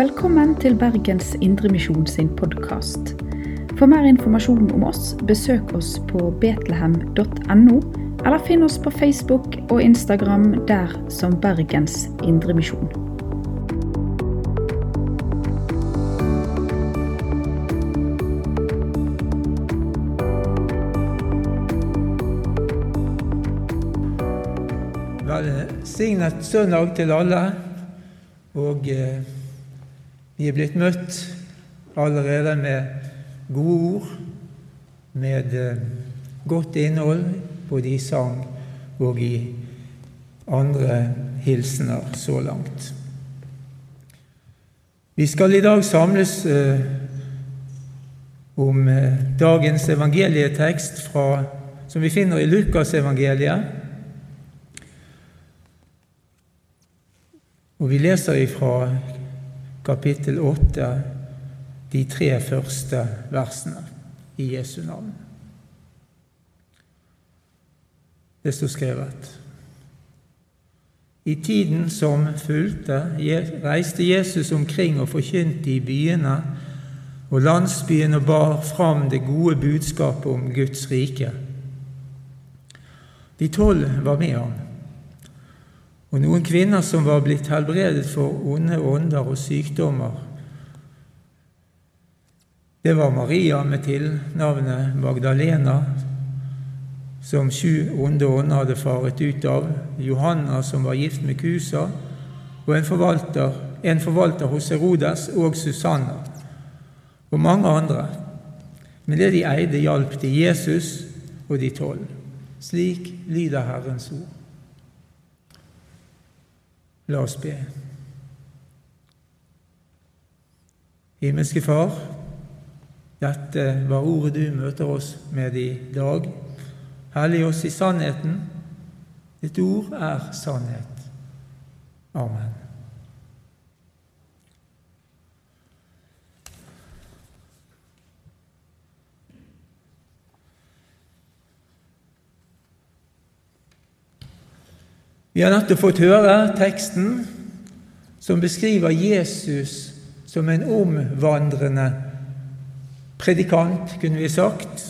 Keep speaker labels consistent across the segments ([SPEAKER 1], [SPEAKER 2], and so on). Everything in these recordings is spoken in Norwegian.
[SPEAKER 1] Velkommen til Bergens Indremisjon sin podkast. For mer informasjon om oss, besøk oss på betlehem.no, eller finn oss på Facebook og Instagram der som Bergens Indremisjon.
[SPEAKER 2] Velsignet søndag til alle. Og eh, vi er blitt møtt allerede med gode ord, med eh, godt innhold, både i sang og i andre hilsener så langt. Vi skal i dag samles eh, om eh, dagens evangelietekst fra, som vi finner i Lukasevangeliet. Og vi leser ifra kapittel 8 de tre første versene i Jesu navn. Det står skrevet. I tiden som fulgte, reiste Jesus omkring og forkynte i byene og landsbyene og bar fram det gode budskapet om Guds rike. De tolv var med ham og noen kvinner som var blitt helbredet for onde ånder og sykdommer. Det var Maria med tilnavnet Magdalena, som sju onde ånder hadde faret ut av, Johanna, som var gift med Kusa, og en forvalter, en forvalter hos Herodes, og Susanna, og mange andre. Men det de eide, hjalp til Jesus og de tolv. Slik lyder Herrens ord. La oss be. Himmelske Far, dette var ordet du møter oss med i dag. Hellig oss i sannheten. Ditt ord er sannhet. Amen. Vi har nettopp fått høre teksten som beskriver Jesus som en omvandrende predikant, kunne vi sagt.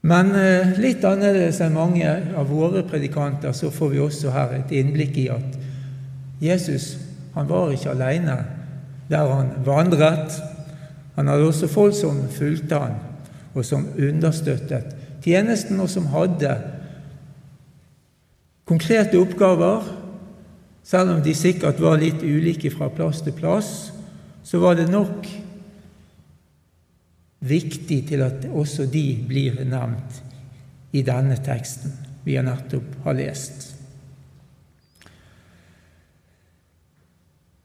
[SPEAKER 2] Men eh, litt annerledes enn mange av våre predikanter så får vi også her et innblikk i at Jesus han var ikke alene der han vandret. Han hadde også folk som fulgte han, og som understøttet tjenesten, og som hadde Konkrete oppgaver, selv om de sikkert var litt ulike fra plass til plass, så var det nok viktig til at også de blir nevnt i denne teksten vi har nettopp har lest.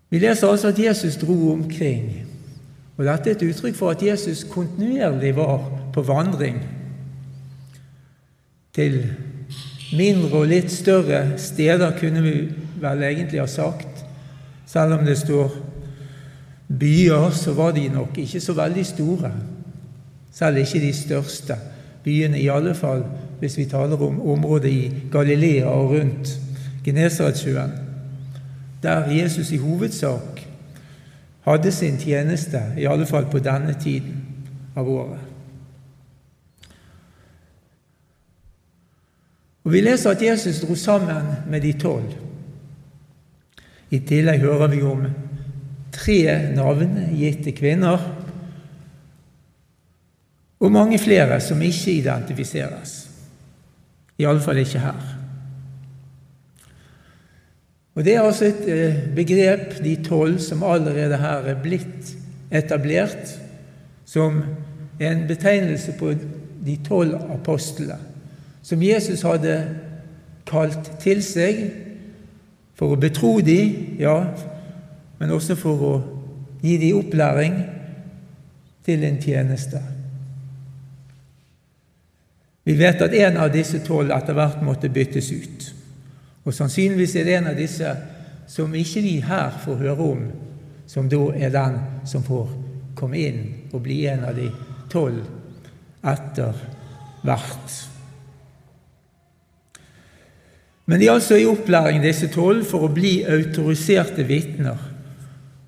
[SPEAKER 2] Vi leser altså at Jesus dro omkring, og dette er et uttrykk for at Jesus kontinuerlig var på vandring til Mindre og litt større steder kunne vi vel egentlig ha sagt. Selv om det står byer, så var de nok ikke så veldig store. Selv ikke de største byene, i alle fall hvis vi taler om området i Galilea og rundt Genesaretsjøen, der Jesus i hovedsak hadde sin tjeneste, i alle fall på denne tiden av året. Og Vi leser at Jesus dro sammen med de tolv. I tillegg hører vi om tre navn gitt til kvinner og mange flere som ikke identifiseres. Iallfall ikke her. Og Det er altså et eh, begrep, de tolv, som allerede her er blitt etablert som en betegnelse på de tolv apostlene som Jesus hadde kalt til seg for å betro dem, ja, men også for å gi dem opplæring til en tjeneste. Vi vet at en av disse tolv etter hvert måtte byttes ut. Og sannsynligvis er det en av disse som ikke vi her får høre om, som da er den som får komme inn og bli en av de tolv etter hvert. Men de er altså i opplæring, disse tolv, for å bli autoriserte vitner.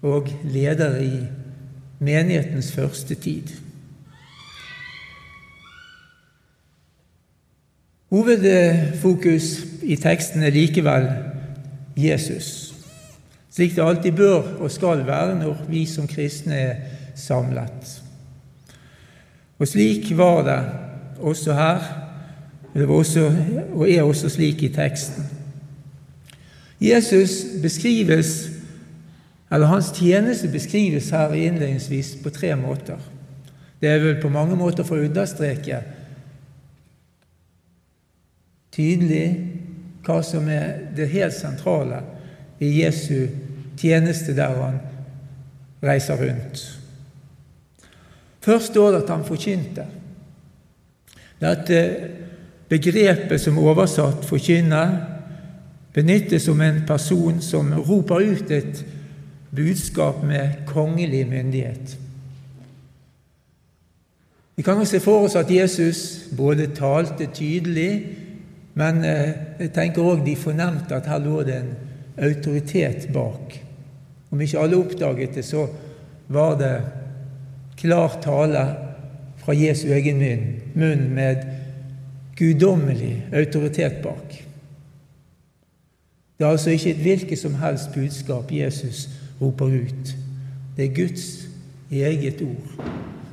[SPEAKER 2] og ledere i menighetens første tid. Hovedfokus i teksten er likevel Jesus, slik det alltid bør og skal være når vi som kristne er samlet. Og slik var det også her, det også, og er også slik i teksten. Jesus beskrives, eller hans tjeneste beskrives her innledningsvis på tre måter. Det er vel på mange måter for å understreke tydelig hva som er det helt sentrale i Jesu tjeneste der han reiser rundt. Først står det at han forkynte. Dette begrepet som oversatt 'forkynner' benyttes om en person som roper ut et budskap med kongelig myndighet. Vi kan også se for oss at Jesus både talte tydelig men eh, jeg tenker òg de fornemte at her lå det en autoritet bak. Om ikke alle oppdaget det, så var det klar tale fra Jesu egen munn, munn med guddommelig autoritet bak. Det er altså ikke et hvilket som helst budskap Jesus roper ut. Det er Guds eget ord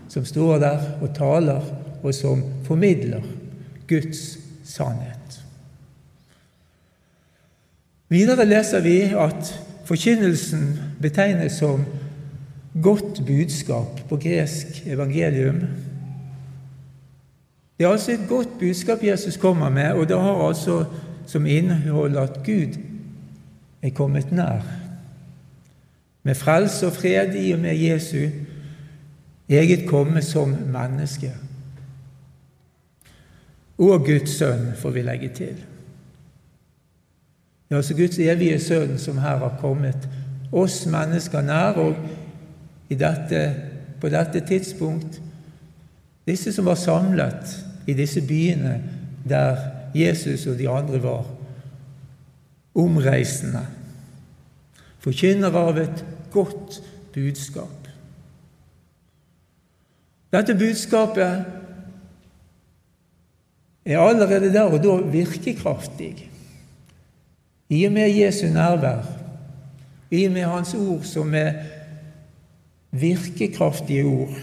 [SPEAKER 2] som står der og taler, og som formidler Guds sannhet. Videre leser vi at forkynnelsen betegnes som godt budskap på gresk evangelium. Det er altså et godt budskap Jesus kommer med, og det har altså som innhold at Gud er kommet nær. Med frelse og fred i og med Jesu eget komme som menneske. Og Guds sønn, får vi legge til. Det er altså Guds evige sønn som her har kommet oss mennesker nær, og dette, på dette tidspunkt disse som var samlet i disse byene der Jesus og de andre var, omreisende, forkynner av et godt budskap. Dette budskapet er allerede der og da virkekraftig. I og med Jesu nærvær, i og med Hans ord som er virkekraftige ord.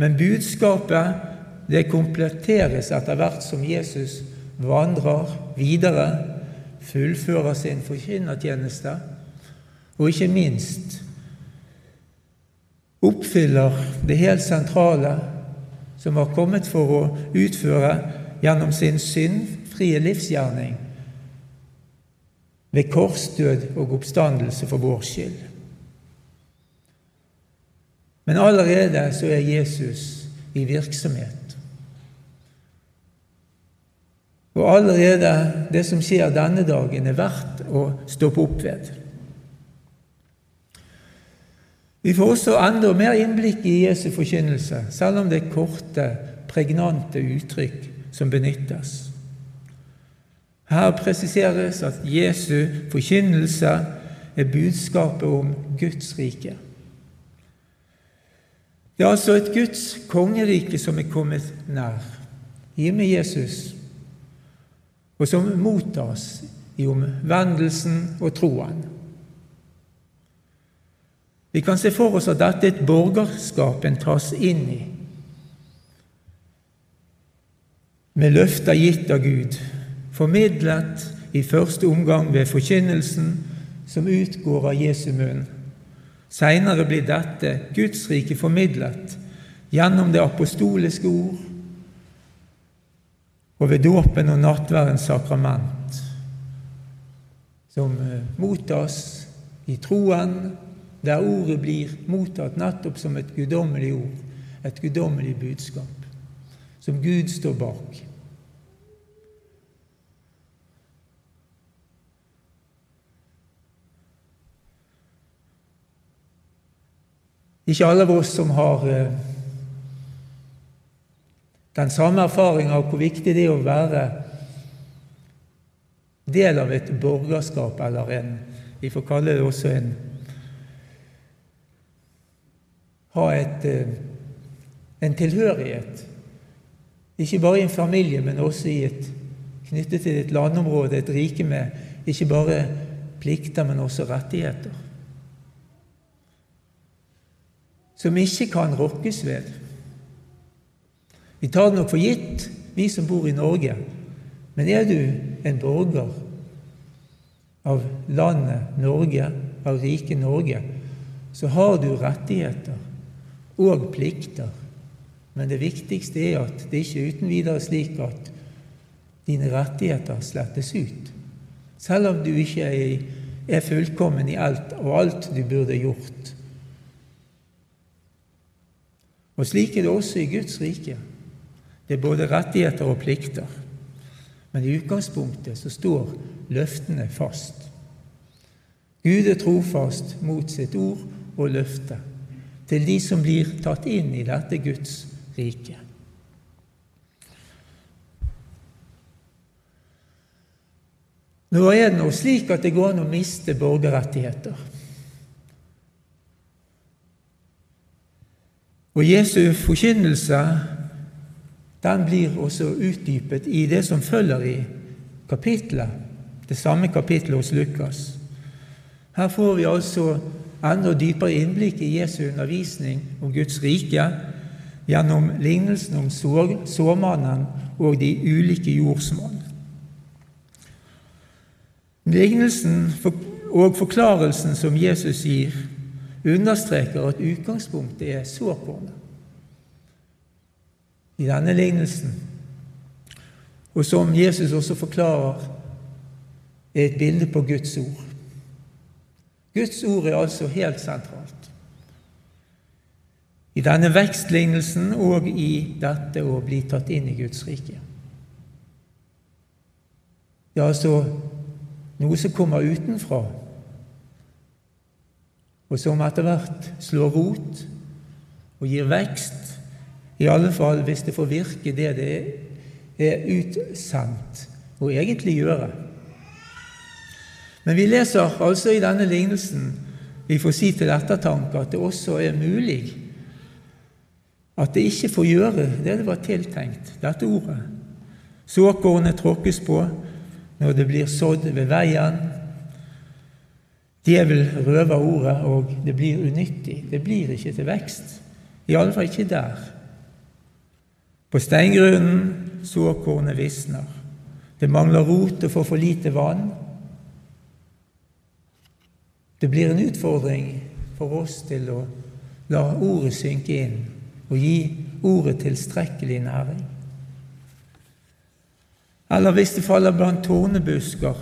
[SPEAKER 2] Men budskapet det kompletteres etter hvert som Jesus vandrer videre, fullfører sin forkynnertjeneste, og ikke minst oppfyller det helt sentrale som har kommet for å utføre gjennom sin syndfrie livsgjerning ved korsdød og oppstandelse for vår skyld. Men allerede så er Jesus i virksomhet. Og allerede det som skjer denne dagen, er verdt å stoppe opp ved. Vi får også enda mer innblikk i Jesu forkynnelse, selv om det er korte, pregnante uttrykk som benyttes. Her presiseres at Jesu forkynnelse er budskapet om Guds rike. Det er altså et Guds kongerike som er kommet nær, i med Jesus, og som mottas i omvendelsen og troen. Vi kan se for oss at dette er et borgerskap en tas inn i, med løfter gitt av Gud formidlet i første omgang ved forkynnelsen som utgår av Jesu munn. Seinere blir dette Guds rike formidlet gjennom det apostoliske ord og ved dåpen og nattverdens sakrament, som eh, mottas i troen, der ordet blir mottatt nettopp som et guddommelig ord, et guddommelig budskap, som Gud står bak. Ikke alle av oss som har eh, den samme erfaringa av hvor viktig det er å være del av et borgerskap, eller en Vi får kalle det også en ha et, eh, en tilhørighet. Ikke bare i en familie, men også et, knyttet til et landområde, et rike med ikke bare plikter, men også rettigheter. Som ikke kan rokkes ved. Vi tar det nok for gitt, vi som bor i Norge. Men er du en borger av landet Norge, av riket Norge, så har du rettigheter og plikter. Men det viktigste er at det ikke uten videre slik at dine rettigheter slettes ut. Selv om du ikke er fullkommen i alt og alt du burde gjort. Og slik er det også i Guds rike. Det er både rettigheter og plikter. Men i utgangspunktet så står løftene fast. Gud er trofast mot sitt ord og løfte til de som blir tatt inn i dette Guds rike. Nå er det nå slik at det går an å miste borgerrettigheter. Og Jesu forkynnelse den blir også utdypet i det som følger i kapittelet, det samme kapittelet hos Lukas. Her får vi altså enda dypere innblikk i Jesu undervisning om Guds rike gjennom lignelsen om såmannen og de ulike jordsmonn. Lignelsen og forklarelsen som Jesus gir, understreker at utgangspunktet er såkornet i denne lignelsen, og som Jesus også forklarer, er et bilde på Guds ord. Guds ord er altså helt sentralt. I denne vekstlignelsen og i dette å bli tatt inn i Guds rike. Det er altså noe som kommer utenfra, og som etter hvert slår rot og gir vekst, i alle fall hvis det får virke det det er utsendt å egentlig gjøre. Men vi leser altså i denne lignelsen vi får si til ettertanke at det også er mulig at det ikke får gjøre det det var tiltenkt, dette ordet. Såkornet tråkkes på når det blir sådd ved veien. Djevel røver ordet, og det blir unyttig. Det blir ikke til vekst. I alle fall ikke der. På steingrunnen såkornet visner. Det mangler rot og får for lite vann. Det blir en utfordring for oss til å la ordet synke inn og gi ordet tilstrekkelig næring. Eller hvis det faller blant tornebusker,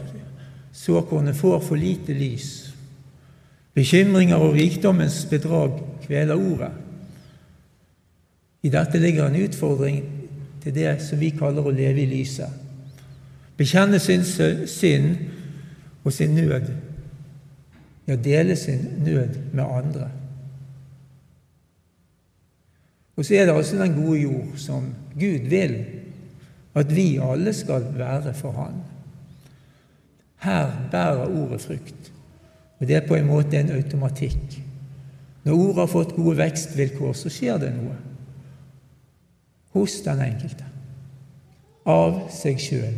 [SPEAKER 2] såkornet får for lite lys. Bekymringer og rikdommens bedrag kveler ordet. I dette ligger en utfordring til det som vi kaller å leve i lyset. Bekjenne sin synd og sin nød Ja, dele sin nød med andre. Og så er det altså den gode jord som Gud vil at vi alle skal være for Han. Her bærer ordet frukt, og det er på en måte en automatikk. Når ordet har fått gode vekstvilkår, så skjer det noe hos den enkelte, av seg sjøl.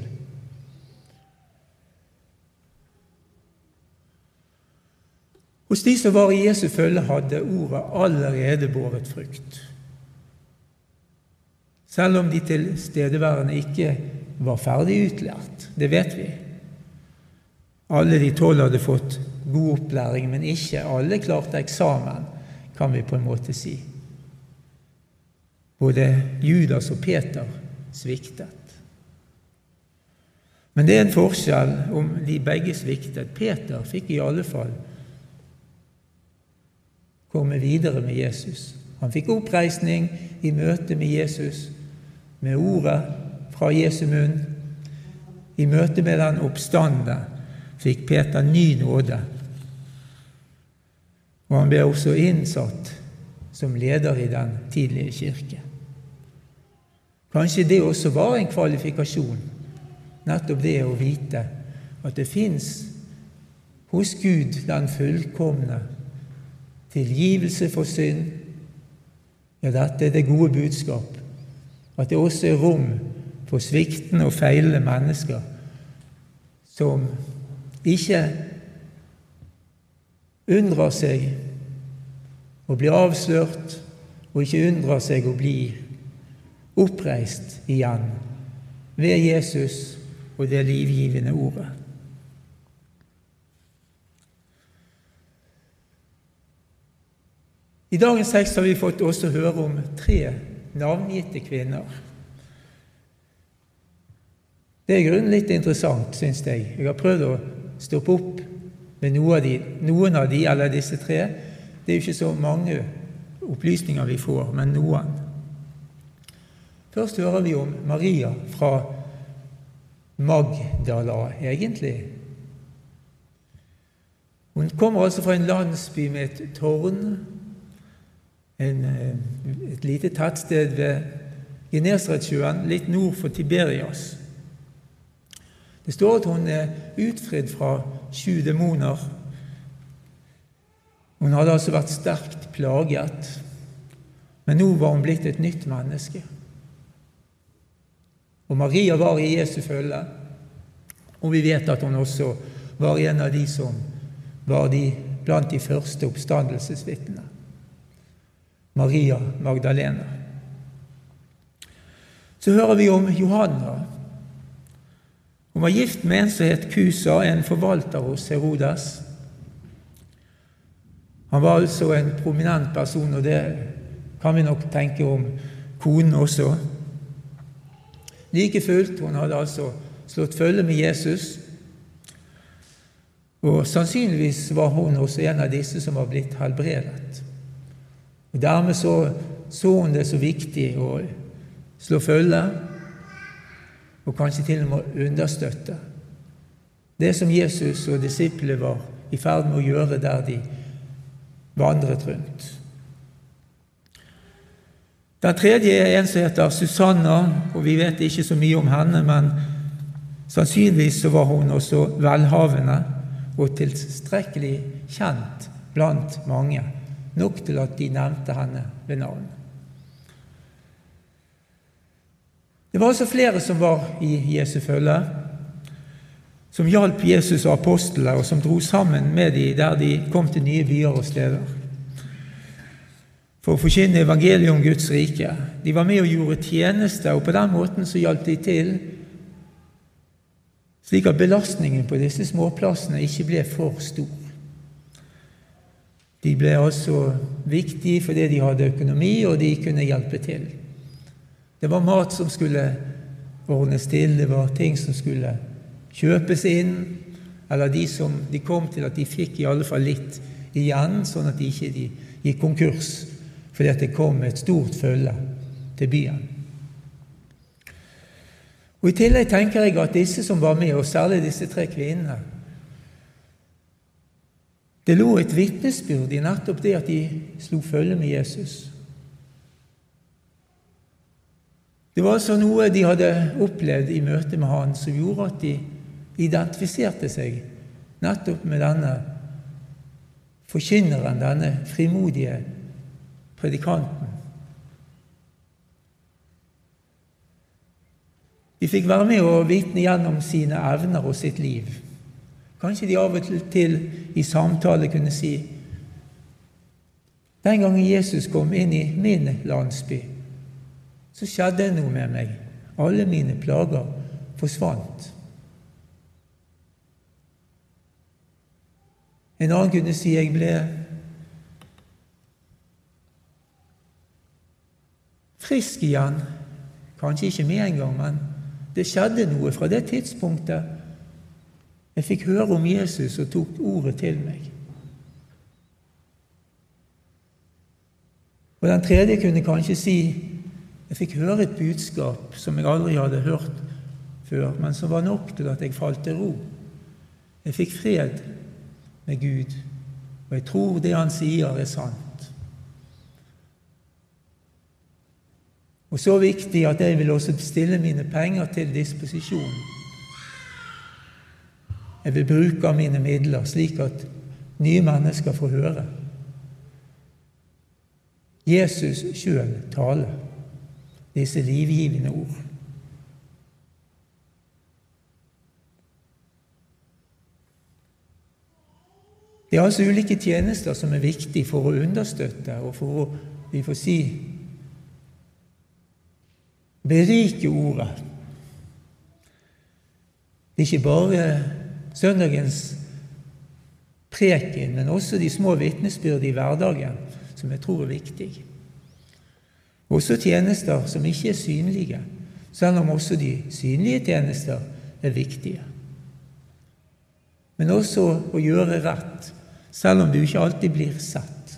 [SPEAKER 2] Hos de som var i Jesu følge, hadde ordet allerede båret frukt. Selv om de tilstedeværende ikke var ferdig utlært. Det vet vi. Alle de tolv hadde fått god opplæring, men ikke alle klarte eksamen, kan vi på en måte si. Både Judas og Peter sviktet. Men det er en forskjell om de begge sviktet. Peter fikk i alle fall komme videre med Jesus. Han fikk oppreisning i møte med Jesus, med ordet fra Jesu munn. I møte med den oppstande fikk Peter ny nåde. Og han ble også innsatt som leder i den tidlige kirke. Kanskje det også var en kvalifikasjon, nettopp det å vite at det fins hos Gud den fullkomne tilgivelse for synd Ja, dette er det gode budskap. At det også er rom for sviktende og feilende mennesker som ikke undrer seg å bli avslørt, og ikke undrer seg å bli oppreist igjen ved Jesus og det livgivende ordet. I dagens tekst har vi fått også høre om tre navngitte kvinner. Det er grunnen litt interessant, syns jeg. Jeg har prøvd å stoppe opp med noen av, de, noen av de, eller disse tre. Det er jo ikke så mange opplysninger vi får, men noen. Først hører vi om Maria fra Magdala, egentlig. Hun kommer altså fra en landsby med et tårn en, eh, et lite tettsted ved Genesaretsjøen, litt nord for Tiberias. Det står at hun er utfridd fra sju demoner. Hun hadde altså vært sterkt plaget, men nå var hun blitt et nytt menneske. Og Maria var i Jesu følge, og vi vet at hun også var en av de som var de, blant de første oppstandelsesvitnene. Maria Magdalena. Så hører vi om Johanna. Hun var gift med en som het Kusa, en forvalter hos Herodes. Han var altså en prominent person, og det kan vi nok tenke om konen også. Like fullt, hun hadde altså slått følge med Jesus, og sannsynligvis var hun også en av disse som var blitt helbredet. Og Dermed så, så hun det så viktig å slå følge, og kanskje til og med understøtte det som Jesus og disiplene var i ferd med å gjøre der de vandret rundt. Den tredje er en som heter Susanna, og vi vet ikke så mye om henne, men sannsynligvis så var hun også velhavende og tilstrekkelig kjent blant mange nok til at de nevnte henne ved navn. Det var også flere som var i Jesu følge, som hjalp Jesus og apostlene, og som dro sammen med dem der de kom til nye byer og steder for å forkynne evangeliet om Guds rike. De var med og gjorde tjeneste, og på den måten så hjalp de til slik at belastningen på disse småplassene ikke ble for stor. De ble altså viktige fordi de hadde økonomi, og de kunne hjelpe til. Det var mat som skulle ordnes til, det var ting som skulle kjøpes inn, eller de som de kom til at de fikk i alle fall litt igjen, sånn at de ikke de gikk konkurs fordi at det kom et stort følge til byen. Og I tillegg tenker jeg at disse som var med, og særlig disse tre kvinnene, det lå et vitnesbyrd i nettopp det at de slo følge med Jesus. Det var altså noe de hadde opplevd i møte med han som gjorde at de identifiserte seg nettopp med denne forkynneren, denne frimodige predikanten. De fikk være med og vitne gjennom sine evner og sitt liv. Kanskje de av og til i samtale kunne si Den gangen Jesus kom inn i min landsby, så skjedde det noe med meg. Alle mine plager forsvant. En annen kunne si jeg ble frisk igjen. Kanskje ikke med en gang, men det skjedde noe fra det tidspunktet jeg fikk høre om Jesus og tok ordet til meg. Og Den tredje kunne kanskje si jeg fikk høre et budskap som jeg aldri hadde hørt før, men som var nok til at jeg falt til ro. Jeg fikk fred med Gud, og jeg tror det han sier, er sant. Og så viktig at jeg vil også stille mine penger til disposisjon jeg vil bruke av mine midler slik at nye mennesker får høre. Jesus sjøl taler disse livgivende ord. Det er altså ulike tjenester som er viktige for å understøtte og for å vi får si berike ordet. Det er ikke bare søndagens preken, men også de små vitnesbyrd i hverdagen som jeg tror er viktig. Også tjenester som ikke er synlige, selv om også de synlige tjenester er viktige. Men også å gjøre rett selv om du ikke alltid blir sett.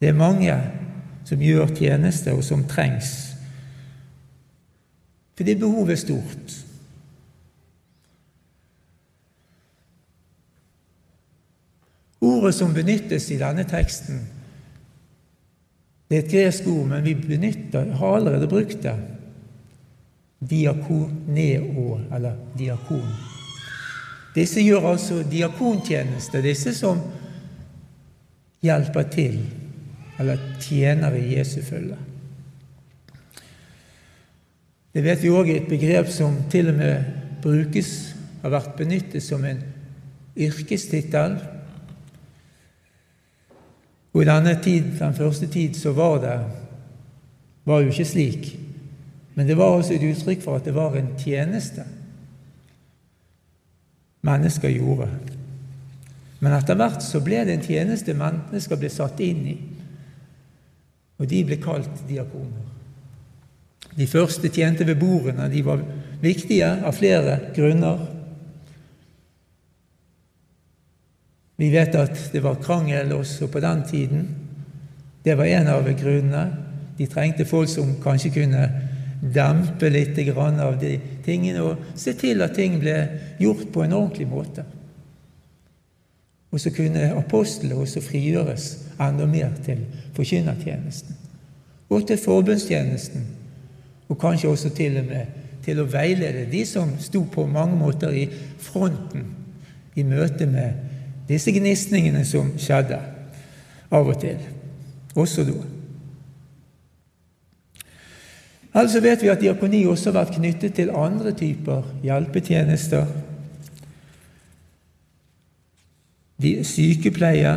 [SPEAKER 2] Det er mange som gjør tjeneste, og som trengs. Fordi behovet er stort. Ordet som benyttes i denne teksten, det er et gresk ord, men vi benytter, har allerede brukt det. Diakoneo, eller diakon. Disse gjør altså diakontjeneste, disse som hjelper til, eller tjener i Jesu følge. Det vet vi òg er et begrep som til og med brukes, har vært benyttet som en yrkestittel. Og i denne tid, den første tid så var det var jo ikke slik. Men det var også et uttrykk for at det var en tjeneste mennesker gjorde. Men etter hvert så ble det en tjeneste mennesker ble satt inn i, og de ble kalt diakoner. De første tjente ved bordene. De var viktige av flere grunner. Vi vet at det var krangel også på den tiden. Det var en av grunnene. De trengte folk som kanskje kunne dempe litt av de tingene og se til at ting ble gjort på en ordentlig måte. Og så kunne apostlene også frigjøres enda mer til forkynnertjenesten. Og til forbundstjenesten, og kanskje også til og med til å veilede de som sto på mange måter i fronten i møte med disse gnisningene som skjedde av og til, også da. Altså vet vi at diakoni også har vært knyttet til andre typer hjelpetjenester. De sykepleie,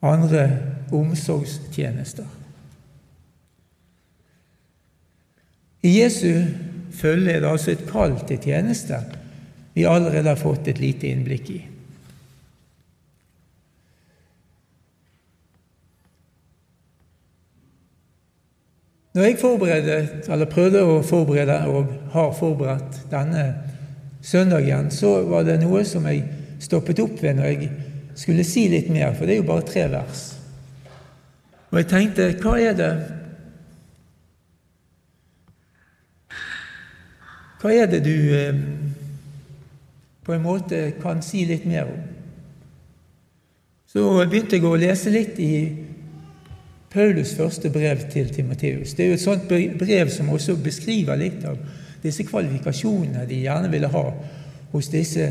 [SPEAKER 2] andre omsorgstjenester. I Jesu følge er det altså et kall til tjeneste vi allerede har fått et lite innblikk i. Når jeg forberedte, prøvde å forberede og har forberedt denne søndagen, så var det noe som jeg stoppet opp ved når jeg skulle si litt mer, for det er jo bare tre vers. Og jeg tenkte hva er det Hva er det du eh, på en måte kan si litt mer om? Så begynte jeg å lese litt i Paulus' første brev til Timoteus. Det er jo et sånt brev som også beskriver litt av disse kvalifikasjonene de gjerne ville ha hos disse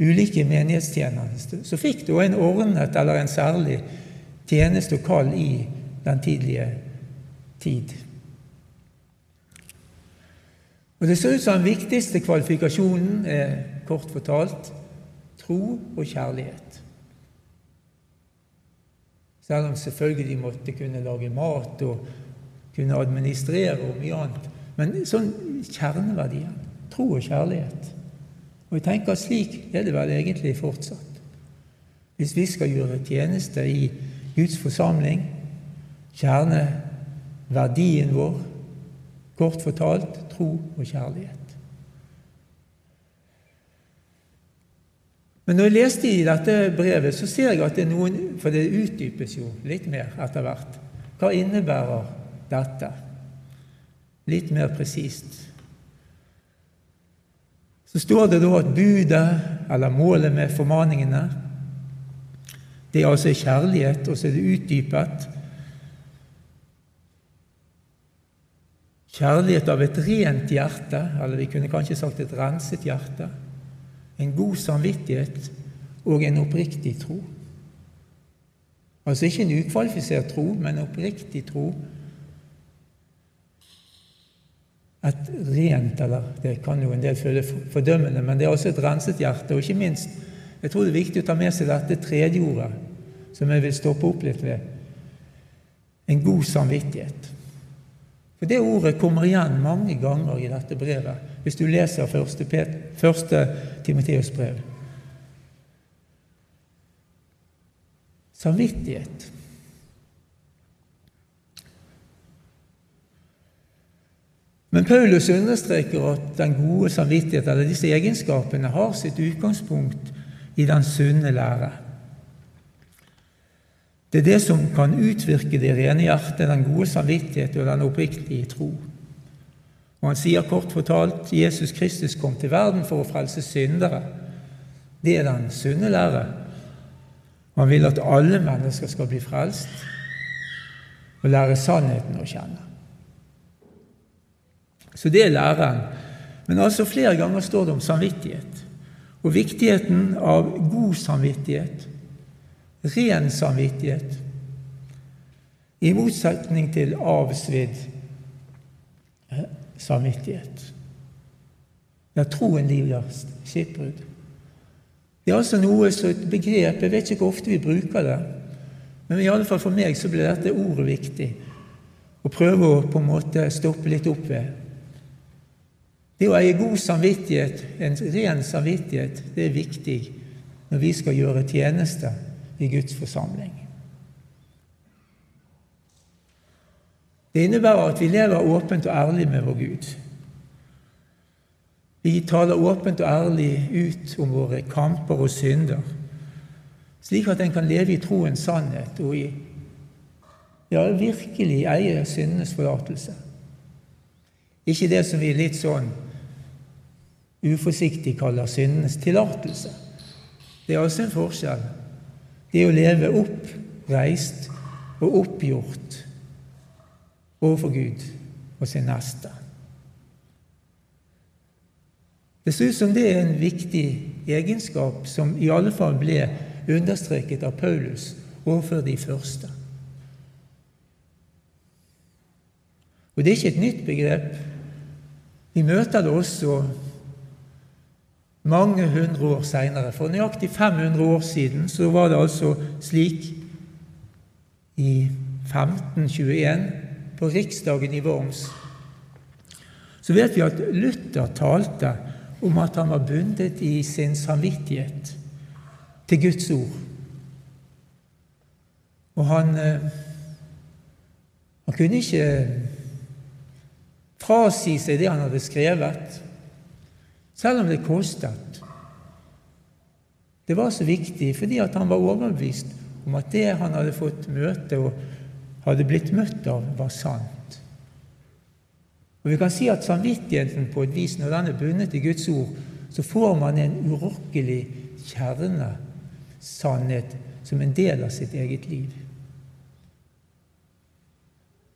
[SPEAKER 2] ulike menighetstjenerne. Så fikk du en ordnet eller en særlig tjeneste og kall i den tidlige tid. Og Det ser ut som den viktigste kvalifikasjonen er kort fortalt tro og kjærlighet. Selv om selvfølgelig måtte kunne lage mat og kunne administrere og mye annet. Men sånn kjerneverdier tro og kjærlighet. Og jeg tenker at slik er det vel egentlig fortsatt. Hvis vi skal gjøre tjeneste i Guds forsamling, kjerneverdien vår, kort fortalt tro og kjærlighet. Men når jeg leste i dette brevet, så ser jeg at det er noen For det utdypes jo litt mer etter hvert. Hva innebærer dette? Litt mer presist. Så står det da at budet, eller målet med formaningene, det er altså kjærlighet, og så er det utdypet. Kjærlighet av et rent hjerte, eller vi kunne kanskje sagt et renset hjerte en god samvittighet og en oppriktig tro. Altså ikke en ukvalifisert tro, men en oppriktig tro. Et rent, eller det kan jo en del føle fordømmende, men det er også et renset hjerte. Og ikke minst, jeg tror det er viktig å ta med seg dette tredje ordet, som jeg vil stoppe opp litt ved. En god samvittighet. For Det ordet kommer igjen mange ganger i dette brevet, hvis du leser første, første Timoteus brev. Samvittighet. Men Paulus understreker at den gode samvittighet, eller disse egenskapene, har sitt utgangspunkt i den sunne lære. Det er det som kan utvirke det rene hjertet, den gode samvittighet og den oppriktige tro. Og Han sier kort fortalt Jesus Kristus kom til verden for å frelse syndere. Det er den sunne lære. Han vil at alle mennesker skal bli frelst og lære sannheten å kjenne. Så det er læren. Men altså flere ganger står det om samvittighet. Og viktigheten av god samvittighet, ren samvittighet, i motsetning til avsvidd samvittighet. Der troen lider skipbrudd. Det er altså noe som et begrep Jeg vet ikke hvor ofte vi bruker det, men i alle fall for meg så blir dette ordet viktig. Å prøve å på en måte stoppe litt opp ved. Det å eie god samvittighet, en ren samvittighet, det er viktig når vi skal gjøre tjeneste i Guds forsamling. Det innebærer at vi lever åpent og ærlig med vår Gud. Vi taler åpent og ærlig ut om våre kamper og synder, slik at en kan leve i troens sannhet og i ja, virkelig eie syndenes forlatelse. Ikke det som vi litt sånn uforsiktig kaller syndenes tillatelse. Det er altså en forskjell. Det å leve oppreist og oppgjort overfor Gud og sin neste. Det ser ut som det er en viktig egenskap som i alle fall ble understreket av Paulus overfor de første. Og Det er ikke et nytt begrep. Vi møter det også mange hundre år seinere. For nøyaktig 500 år siden så var det altså slik i 1521 på riksdagen i Worms så vet vi at Luther talte om at han var bundet i sin samvittighet til Guds ord. Og han, eh, han kunne ikke frasi seg det han hadde skrevet, selv om det kostet. Det var så viktig fordi han var overbevist om at det han hadde fått møte og hadde blitt møtt av, var sant. Og Vi kan si at samvittigheten på et vis, når den er bundet i Guds ord, så får man en urokkelig kjernesannhet som en del av sitt eget liv.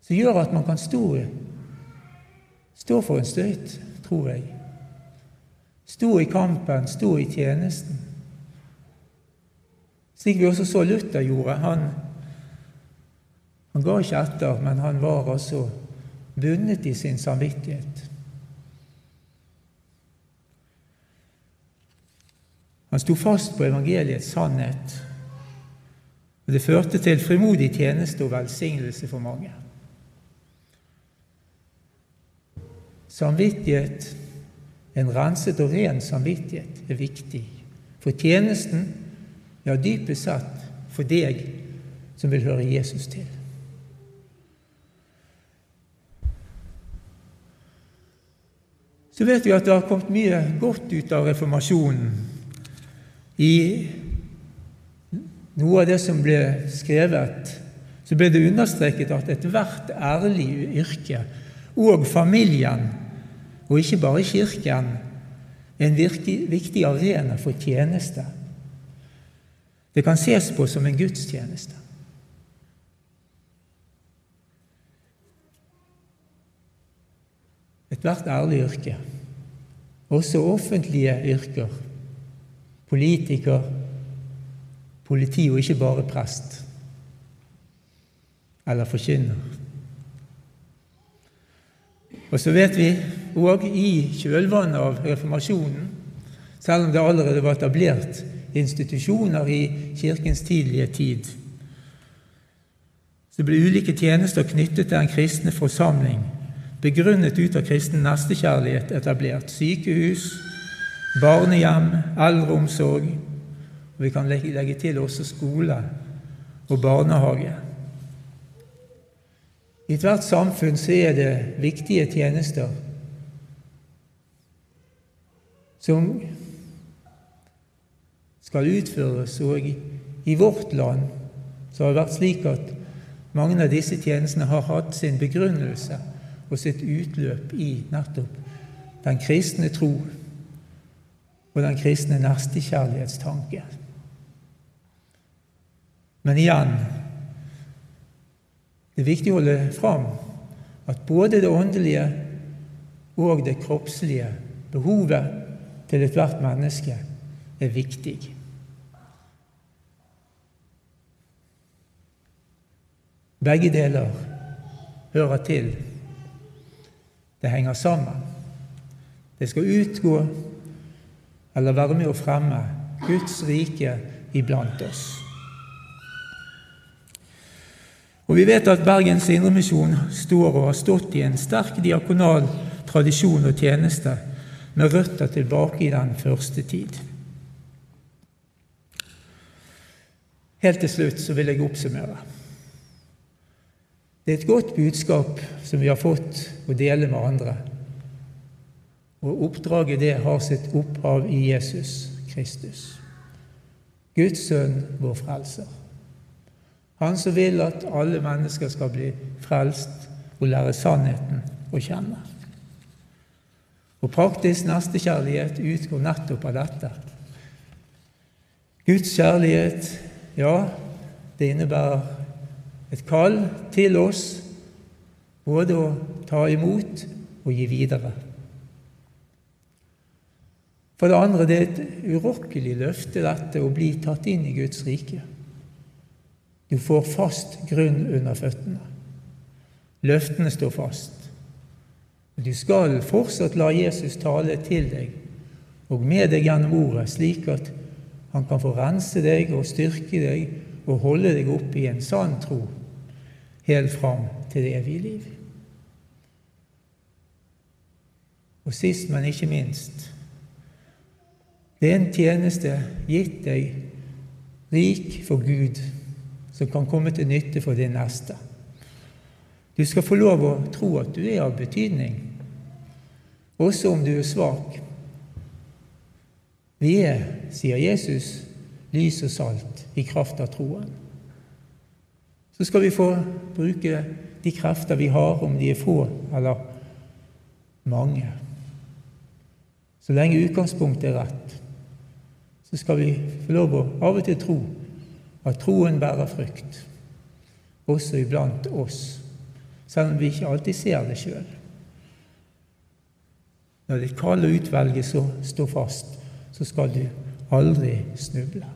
[SPEAKER 2] Som gjør at man kan stå, stå for en støyt, tror jeg. Stå i kampen, stå i tjenesten. Slik vi også så Luther gjorde. Han, han ga ikke etter, men han var altså bundet i sin samvittighet. Han sto fast på evangeliets sannhet, og det førte til frimodig tjeneste og velsignelse for mange. Samvittighet en renset og ren samvittighet er viktig for tjenesten, ja, dypest sett for deg som vil høre Jesus til. Så vet vi at det har kommet mye godt ut av reformasjonen. I noe av det som ble skrevet, så ble det understreket at ethvert ærlig yrke og familien og ikke bare Kirken, er en viktig, arena for tjeneste. Det kan ses på som en gudstjeneste. Ethvert ærlig yrke, også offentlige yrker, politiker, politi og ikke bare prest, eller forkynner. Og så vet vi òg i kjølvannet av reformasjonen, selv om det allerede var etablert institusjoner i Kirkens tidlige tid, så ble ulike tjenester knyttet til en kristne forsamling, begrunnet ut av kristen nestekjærlighet, etablert. Sykehus, barnehjem, eldreomsorg, og vi kan legge til også skole og barnehage. I ethvert samfunn så er det viktige tjenester som skal utføres. Og i vårt land så har det vært slik at mange av disse tjenestene har hatt sin begrunnelse og sitt utløp i nettopp den kristne tro og den kristne nestekjærlighetstanke. Men igjen det er viktig å holde fram at både det åndelige og det kroppslige behovet til ethvert menneske er viktig. Begge deler hører til. Det henger sammen. Det skal utgå eller være med å fremme Guds rike iblant oss. Og Vi vet at Bergens Indremisjon står og har stått i en sterk diakonal tradisjon og tjeneste med røtter tilbake i den første tid. Helt til slutt så vil jeg oppsummere. Det er et godt budskap som vi har fått å dele med andre. Og oppdraget det har sitt opphav i Jesus Kristus, Guds sønn, vår frelser. Han som vil at alle mennesker skal bli frelst og lære sannheten å kjenne. Og praktisk nestekjærlighet utgår nettopp av dette. Guds kjærlighet, ja, det innebærer et kall til oss både å ta imot og gi videre. For det andre det er et urokkelig løfte, dette å bli tatt inn i Guds rike. Du får fast grunn under føttene. Løftene står fast. Du skal fortsatt la Jesus tale til deg og med deg gjennom ordet, slik at han kan få rense deg og styrke deg og holde deg oppe i en sann tro helt fram til det evige liv. Og sist, men ikke minst det er en tjeneste gitt deg rik for Gud som kan komme til nytte for din neste. Du skal få lov å tro at du er av betydning, også om du er svak. Vi er, sier Jesus, lys og salt i kraft av troen. Så skal vi få bruke de krefter vi har, om de er få eller mange. Så lenge utgangspunktet er rett, så skal vi få lov å av og til tro at troen bærer frukt, også iblant oss, selv om vi ikke alltid ser det sjøl. Når ditt kall og utvelgelse står fast, så skal du aldri snuble.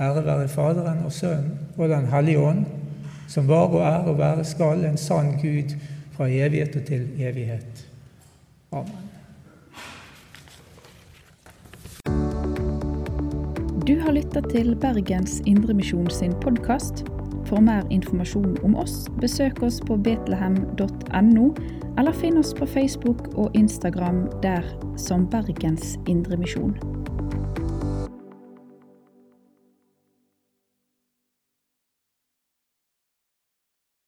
[SPEAKER 2] Ære være Faderen og Sønnen og Den hellige ånd, som var og er og være skal en sann Gud fra evighet og til evighet. Amen.
[SPEAKER 1] Du har lytta til Bergens Indremisjon sin podkast. For mer informasjon om oss, besøk oss på betlehem.no, eller finn oss på Facebook og Instagram der som Bergens Indremisjon.